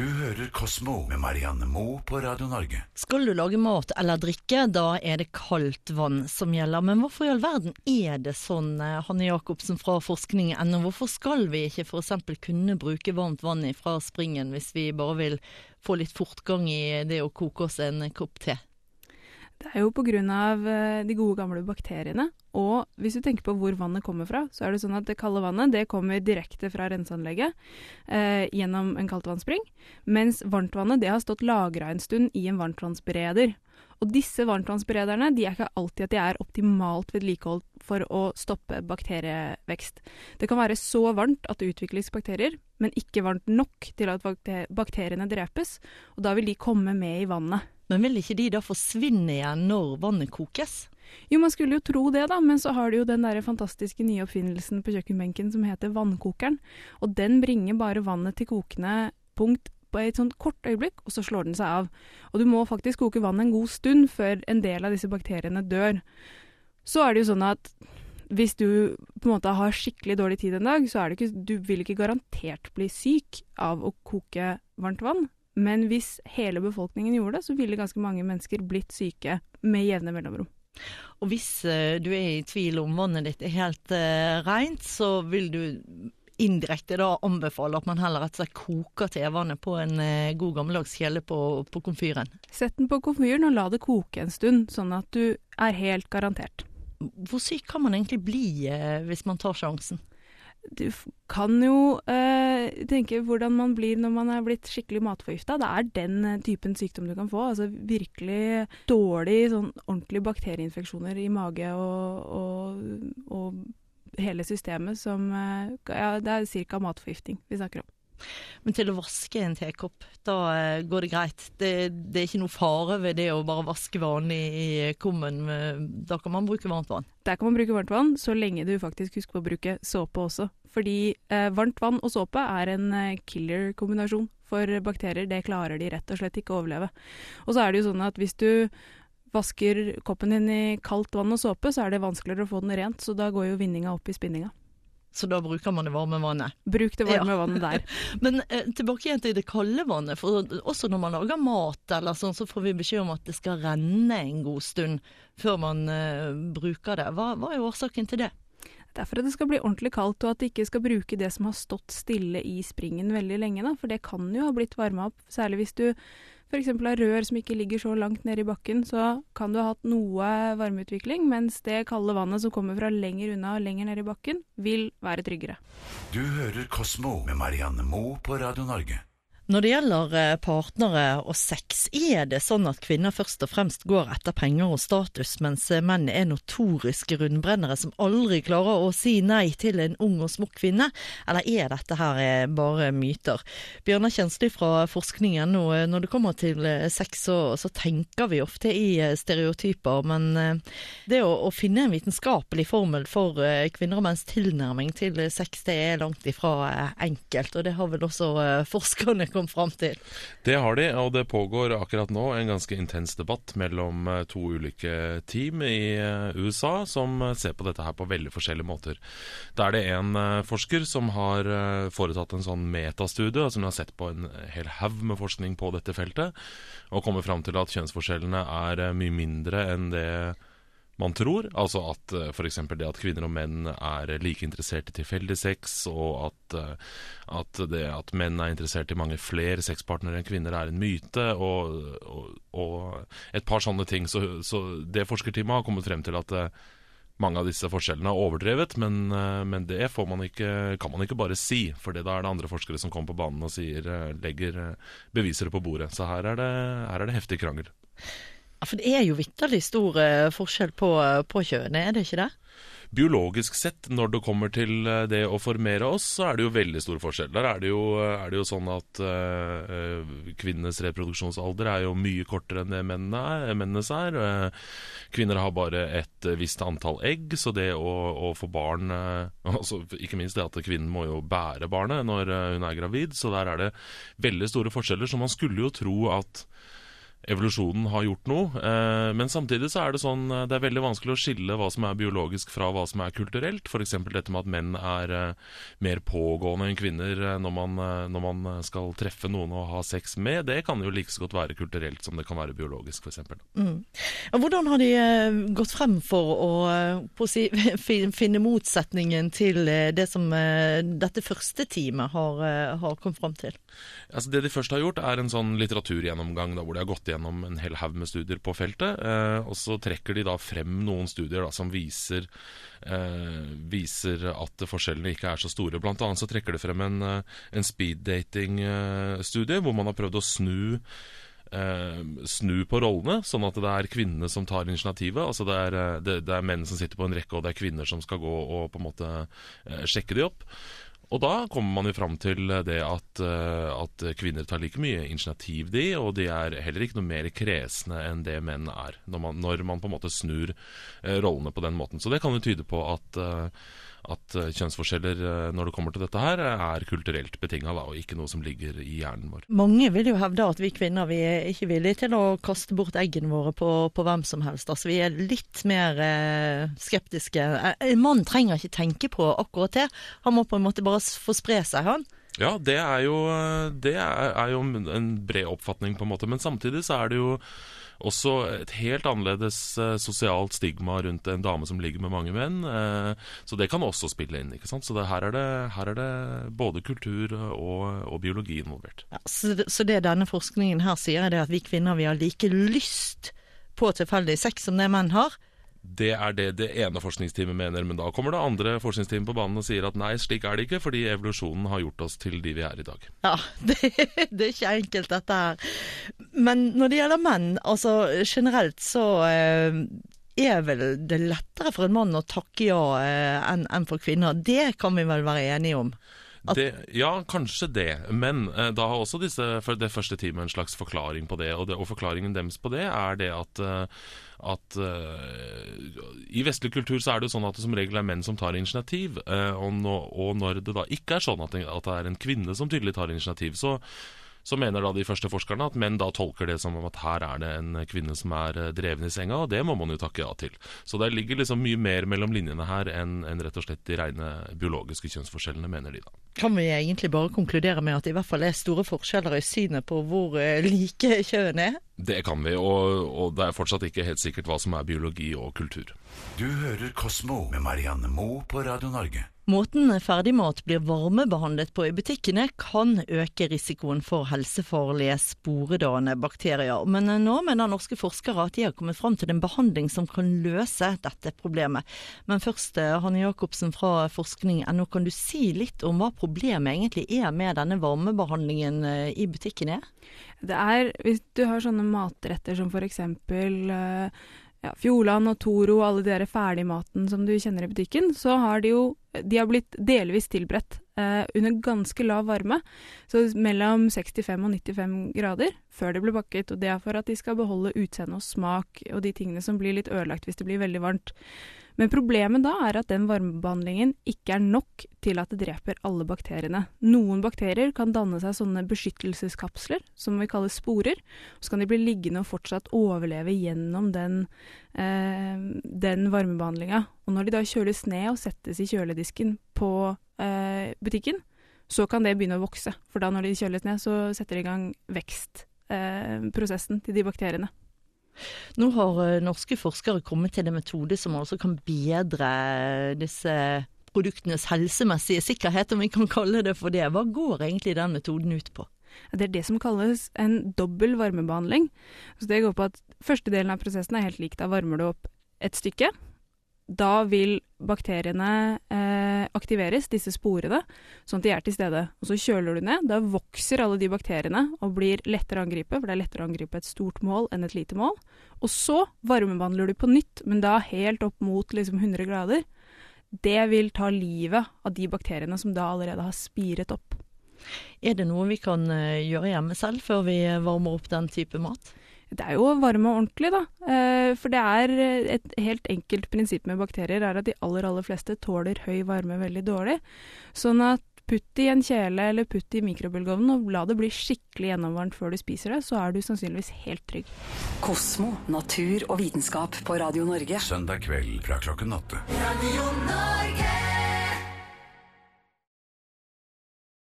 Du hører Kosmo med Marianne Moe på Radio Norge. Skal du lage mat eller drikke, da er det kaldt vann som gjelder. Men hvorfor i all verden er det sånn, eh, Hanne Jacobsen fra forskning.no? Hvorfor skal vi ikke f.eks. kunne bruke varmt vann fra springen hvis vi bare vil få litt fortgang i det å koke oss en kopp te? Det er jo pga. Eh, de gode gamle bakteriene. Og hvis du tenker på hvor vannet kommer fra, så er det sånn at det kalde vannet det kommer direkte fra renseanlegget eh, gjennom en kaldtvannsspring. Mens varmtvannet det har stått lagra en stund i en varmtvannsbereder. Og disse varmtvannsberederne de er ikke alltid at de er optimalt vedlikeholdt for å stoppe bakterievekst. Det kan være så varmt at det utvikles bakterier, men ikke varmt nok til at bakteriene drepes. Og da vil de komme med i vannet. Men vil ikke de da forsvinne igjen når vannet kokes? Jo, man skulle jo tro det, da, men så har du jo den der fantastiske nye oppfinnelsen på kjøkkenbenken som heter vannkokeren. Og den bringer bare vannet til kokende punkt på et sånt kort øyeblikk, og så slår den seg av. Og du må faktisk koke vannet en god stund før en del av disse bakteriene dør. Så er det jo sånn at hvis du på en måte har skikkelig dårlig tid en dag, så er det ikke, du vil ikke garantert bli syk av å koke varmt vann. Men hvis hele befolkningen gjorde det, så ville ganske mange mennesker blitt syke med jevne mellomrom. Og hvis uh, du er i tvil om vannet ditt er helt uh, rent, så vil du indirekte da anbefale at man heller rett og slett koker tevannet på en uh, god gammeldags kjele på, på komfyren. Sett den på komfyren og la det koke en stund, sånn at du er helt garantert. Hvor syk kan man egentlig bli hvis man tar sjansen? Du kan jo eh, tenke hvordan man blir når man er blitt skikkelig matforgifta. Det er den eh, typen sykdom du kan få. Altså virkelig dårlig, sånn ordentlige bakterieinfeksjoner i mage og, og, og hele systemet som eh, Ja, det er ca. matforgifting vi snakker om. Men til å vaske en tekopp, da eh, går det greit. Det, det, er ikke noe fare ved det å bare vaske vanlig i kummen. Da kan man bruke varmt vann. Der kan man bruke varmt vann, så lenge du faktisk husker på å bruke såpe også. Fordi eh, varmt vann og såpe er en eh, killer-kombinasjon for bakterier. Det klarer de rett og slett ikke å overleve. Og så er det jo sånn at hvis du vasker koppen din i kaldt vann og såpe, så er det vanskeligere å få den rent, så da går jo vinninga opp i spinninga. Så da bruker man det varme vannet. Bruk det varme ja. vannet der. Men eh, tilbake igjen til det kalde vannet. For også når man lager mat eller sånn, så får vi beskjed om at det skal renne en god stund før man eh, bruker det. Hva, hva er årsaken til det? Derfor at det skal bli ordentlig kaldt, og at de ikke skal bruke det som har stått stille i springen veldig lenge. Da. For det kan jo ha blitt varma opp, særlig hvis du f.eks. av rør som ikke ligger så langt nede i bakken, så kan du ha hatt noe varmeutvikling, mens det kalde vannet som kommer fra lenger unna og lenger nede i bakken, vil være tryggere. Du hører Kosmo med Marianne Moe på Radio Norge. Når det gjelder eh, partnere og sex, er det sånn at kvinner først og fremst går etter penger og status, mens eh, menn er notoriske rundbrennere som aldri klarer å si nei til en ung og smukk kvinne, eller er dette her eh, bare myter? Bjørnar Kjensli fra forskningen, når det kommer til sex, så, så, tenker vi ofte i stereotyper, men det å, å finne en vitenskapelig formel for kvinner og menns tilnærming til sex, det er langt ifra enkelt, og det har vel også forskerne kommet kom fram til. Det har de, og det pågår akkurat nå en ganske intens debatt mellom eh, to ulike team i eh, USA som eh, ser på dette her på veldig forskjellige måter. Da er det en forsker som har foretatt en sånn metastudie, altså som har sett på en hel haug med forskning på dette feltet, og kommer fram til at kjønnsforskjellene er mye mindre enn det man tror. Altså at uh, eh, f.eks. det at kvinner og menn er like interessert i tilfeldig sex, og at, uh, at, det at menn er interessert i mange flere sexpartnere enn kvinner, er en myte, og, og, og et par sånne ting. Så, så, det forskerteamet har kommet frem til at uh, mange av disse forskjellene er overdrevet, men, men det man ikke, kan man ikke bare si. For da er det andre forskere som kommer på banen og sier, legger beviser på bordet. Så her er det, her er det heftig krangel. Ja, For det er jo vitterlig stor eh, forskjell på, eh, på kjønnet, er det ikke det? Biologisk sett, når det kommer til eh, det å formere oss, så er det jo veldig stor forskjell. Der er det jo, er det jo sånn at øh, kvinnenes reproduksjonsalder er jo mye kortere enn det mennene mennenes er. Kvinner har bare et visst antall egg, så det å, å få barn altså, Ikke minst det at kvinnen må jo bære barnet når hun er gravid, så der er det veldig store forskjeller. Så man skulle jo tro at evolusjonen har gjort noe. Eh, men samtidig så er det sånn eh, det er veldig vanskelig å skille hva som er biologisk fra hva som er kulturelt. F.eks. dette med at menn er eh, mer pågående enn kvinner når man, når man skal treffe noen og ha sex med. Det kan jo like så godt være kulturelt som det kan være biologisk, f.eks. Mm. Hvordan har de gått frem for å, på å si, finne motsetningen til det som dette første teamet har, har kommet frem til? Altså det de først har gjort, er en sånn litteraturgjennomgang da, hvor de har gått gjennom en hel haug med studier på feltet. Eh, og så trekker de da frem noen studier da, som viser, eh, viser at forskjellene ikke er så store. Blant annet så trekker de frem en, eh, en speeddating-studie hvor man har prøvd å snu eh, snu på rollene, sånn at det er kvinnene som tar initiativet. Altså det er, det, det er menn som sitter på en rekke, og det er kvinner som skal gå og på en måte eh, sjekke de opp. Og da kommer man jo fram til det at, eh, at kvinner tar like mye initiativ, de, og de er heller ikke noe mer kresne enn det menn er, når man, når man på en måte snur eh, rollene på den måten. Så det kan jo tyde på at, eh, at eh, kjønnsforskjeller eh, når det kommer til dette her, er kulturelt betinga, og ikke noe som ligger i hjernen vår. Mange vil jo hevde at vi kvinner vi er ikke villige til å kaste bort eggene våre på, på hvem som helst. Altså, vi er litt mer eh, skeptiske. Eh, En mann trenger ikke tenke på akkurat det. Han må på en måte bare få spre seg, han. Ja, det er jo, det er, er jo en bred oppfatning, på en måte. Men samtidig så er det jo også et helt annerledes eh, sosialt stigma rundt en dame som ligger med mange menn. Eh, så det kan også spille inn. ikke sant? Så det, her, er det, her er det både kultur og, og biologi involvert. Ja, så, så det denne forskningen her sier, er at vi kvinner vi har like lyst på tilfeldig sex som det menn har. Det er det det ene forskningsteamet mener, men da kommer det andre forskningsteamet på banen og sier at nei, slik er det ikke, fordi evolusjonen har gjort oss til de vi er i dag. Ja, det, det er ikke enkelt dette her. Men når det gjelder menn, altså generelt så eh, er vel det lettere for en mann å takke ja eh, enn enn for kvinner. Det kan vi vel være enige om. Det, ja, kanskje det, men eh, da har også disse, det første teamet en slags forklaring på det, og, det, og forklaringen deres på det er det at, eh, at uh, i vestlig kultur så er det jo sånn at det som regel er menn som tar initiativ, Uh, og, nå, og når det da ikke er sånn at at det er en kvinne som tydelig tar initiativ, så så mener da de første forskerne at menn da tolker det som om at her er det en kvinne som er eh, dreven i senga, og det må man jo takke ja til. Så det ligger liksom mye mer mellom linjene her enn enn rett og slett de rene biologiske kjønnsforskjellene, mener de da. Kan vi egentlig bare konkludere med at det i hvert fall er store forskjeller i synet på hvor eh, like kjønn er? Det kan vi, og, og det er fortsatt ikke helt sikkert hva som er biologi og kultur. Du hører Kosmo med Marianne Moe på Radio Norge. Måten ferdigmat blir varmebehandlet på i butikkene kan øke risikoen for helsefarlige sporedane bakterier. Men nå mener norske forskere at de har kommet fram til en behandling som kan løse dette problemet. Men først, eh, Hanne Jacobsen fra forskning.no, kan du si litt om hva problemet egentlig er med denne varmebehandlingen eh, i butikkene? Det er, hvis du har sånne matretter som for eksempel eh, ja, Fjordland og Toro og alle de der ferdigmaten som du kjenner i butikken, så har de jo de har blitt delvis tilberedt eh, under ganske lav varme, så mellom 65 og 95 grader før det blir bakket. Og det er for at de skal beholde utseende og smak og de tingene som blir litt ødelagt hvis det blir veldig varmt. Men problemet da er at den varmebehandlingen ikke er nok til at det dreper alle bakteriene. Noen bakterier kan danne seg sånne beskyttelseskapsler, som vi kaller sporer. Så kan de bli liggende og fortsatt overleve gjennom den, eh, den varmebehandlinga. Og når de da kjøles ned og settes i kjøledisken på eh, butikken, så kan det begynne å vokse. For da når de kjøles ned, så setter de i gang vekstprosessen til de bakteriene. Nå har eh, norske forskere kommet til en metode som altså kan bedre disse produktenes helsemessige sikkerhet, om vi kan kalle det for det. Hva går egentlig den metoden ut på? Det er det som kalles en dobbel varmebehandling. Så det går på at første delen av prosessen er helt lik. Da varmer du opp et stykke. Da vil bakteriene eh, aktiveres, disse sporene, sånn at de er til stede. Og så kjøler du ned. Da vokser alle de bakteriene og blir lettere å angripe, for det er lettere å angripe et stort mål enn et lite mål. Og så varmebehandler du på nytt, men da helt opp mot liksom 100 grader. Det vil ta livet av de bakteriene som da allerede har spiret opp. Er det noe vi kan eh, gjøre hjemme selv før vi varmer opp den type mat? Det er jo varme og ordentlig, da. Eh, For det er eh, et helt enkelt prinsipp med bakterier er at de aller, aller fleste tåler høy varme veldig dårlig. Sånn at putt det i en kjele eller putt det i mikrobølgeovnen og la det bli skikkelig gjennomvarmt før du spiser det, så er du sannsynligvis helt trygg. Kosmo, natur og vitenskap på Radio Norge. Søndag kveld fra klokken åtte. Radio Norge.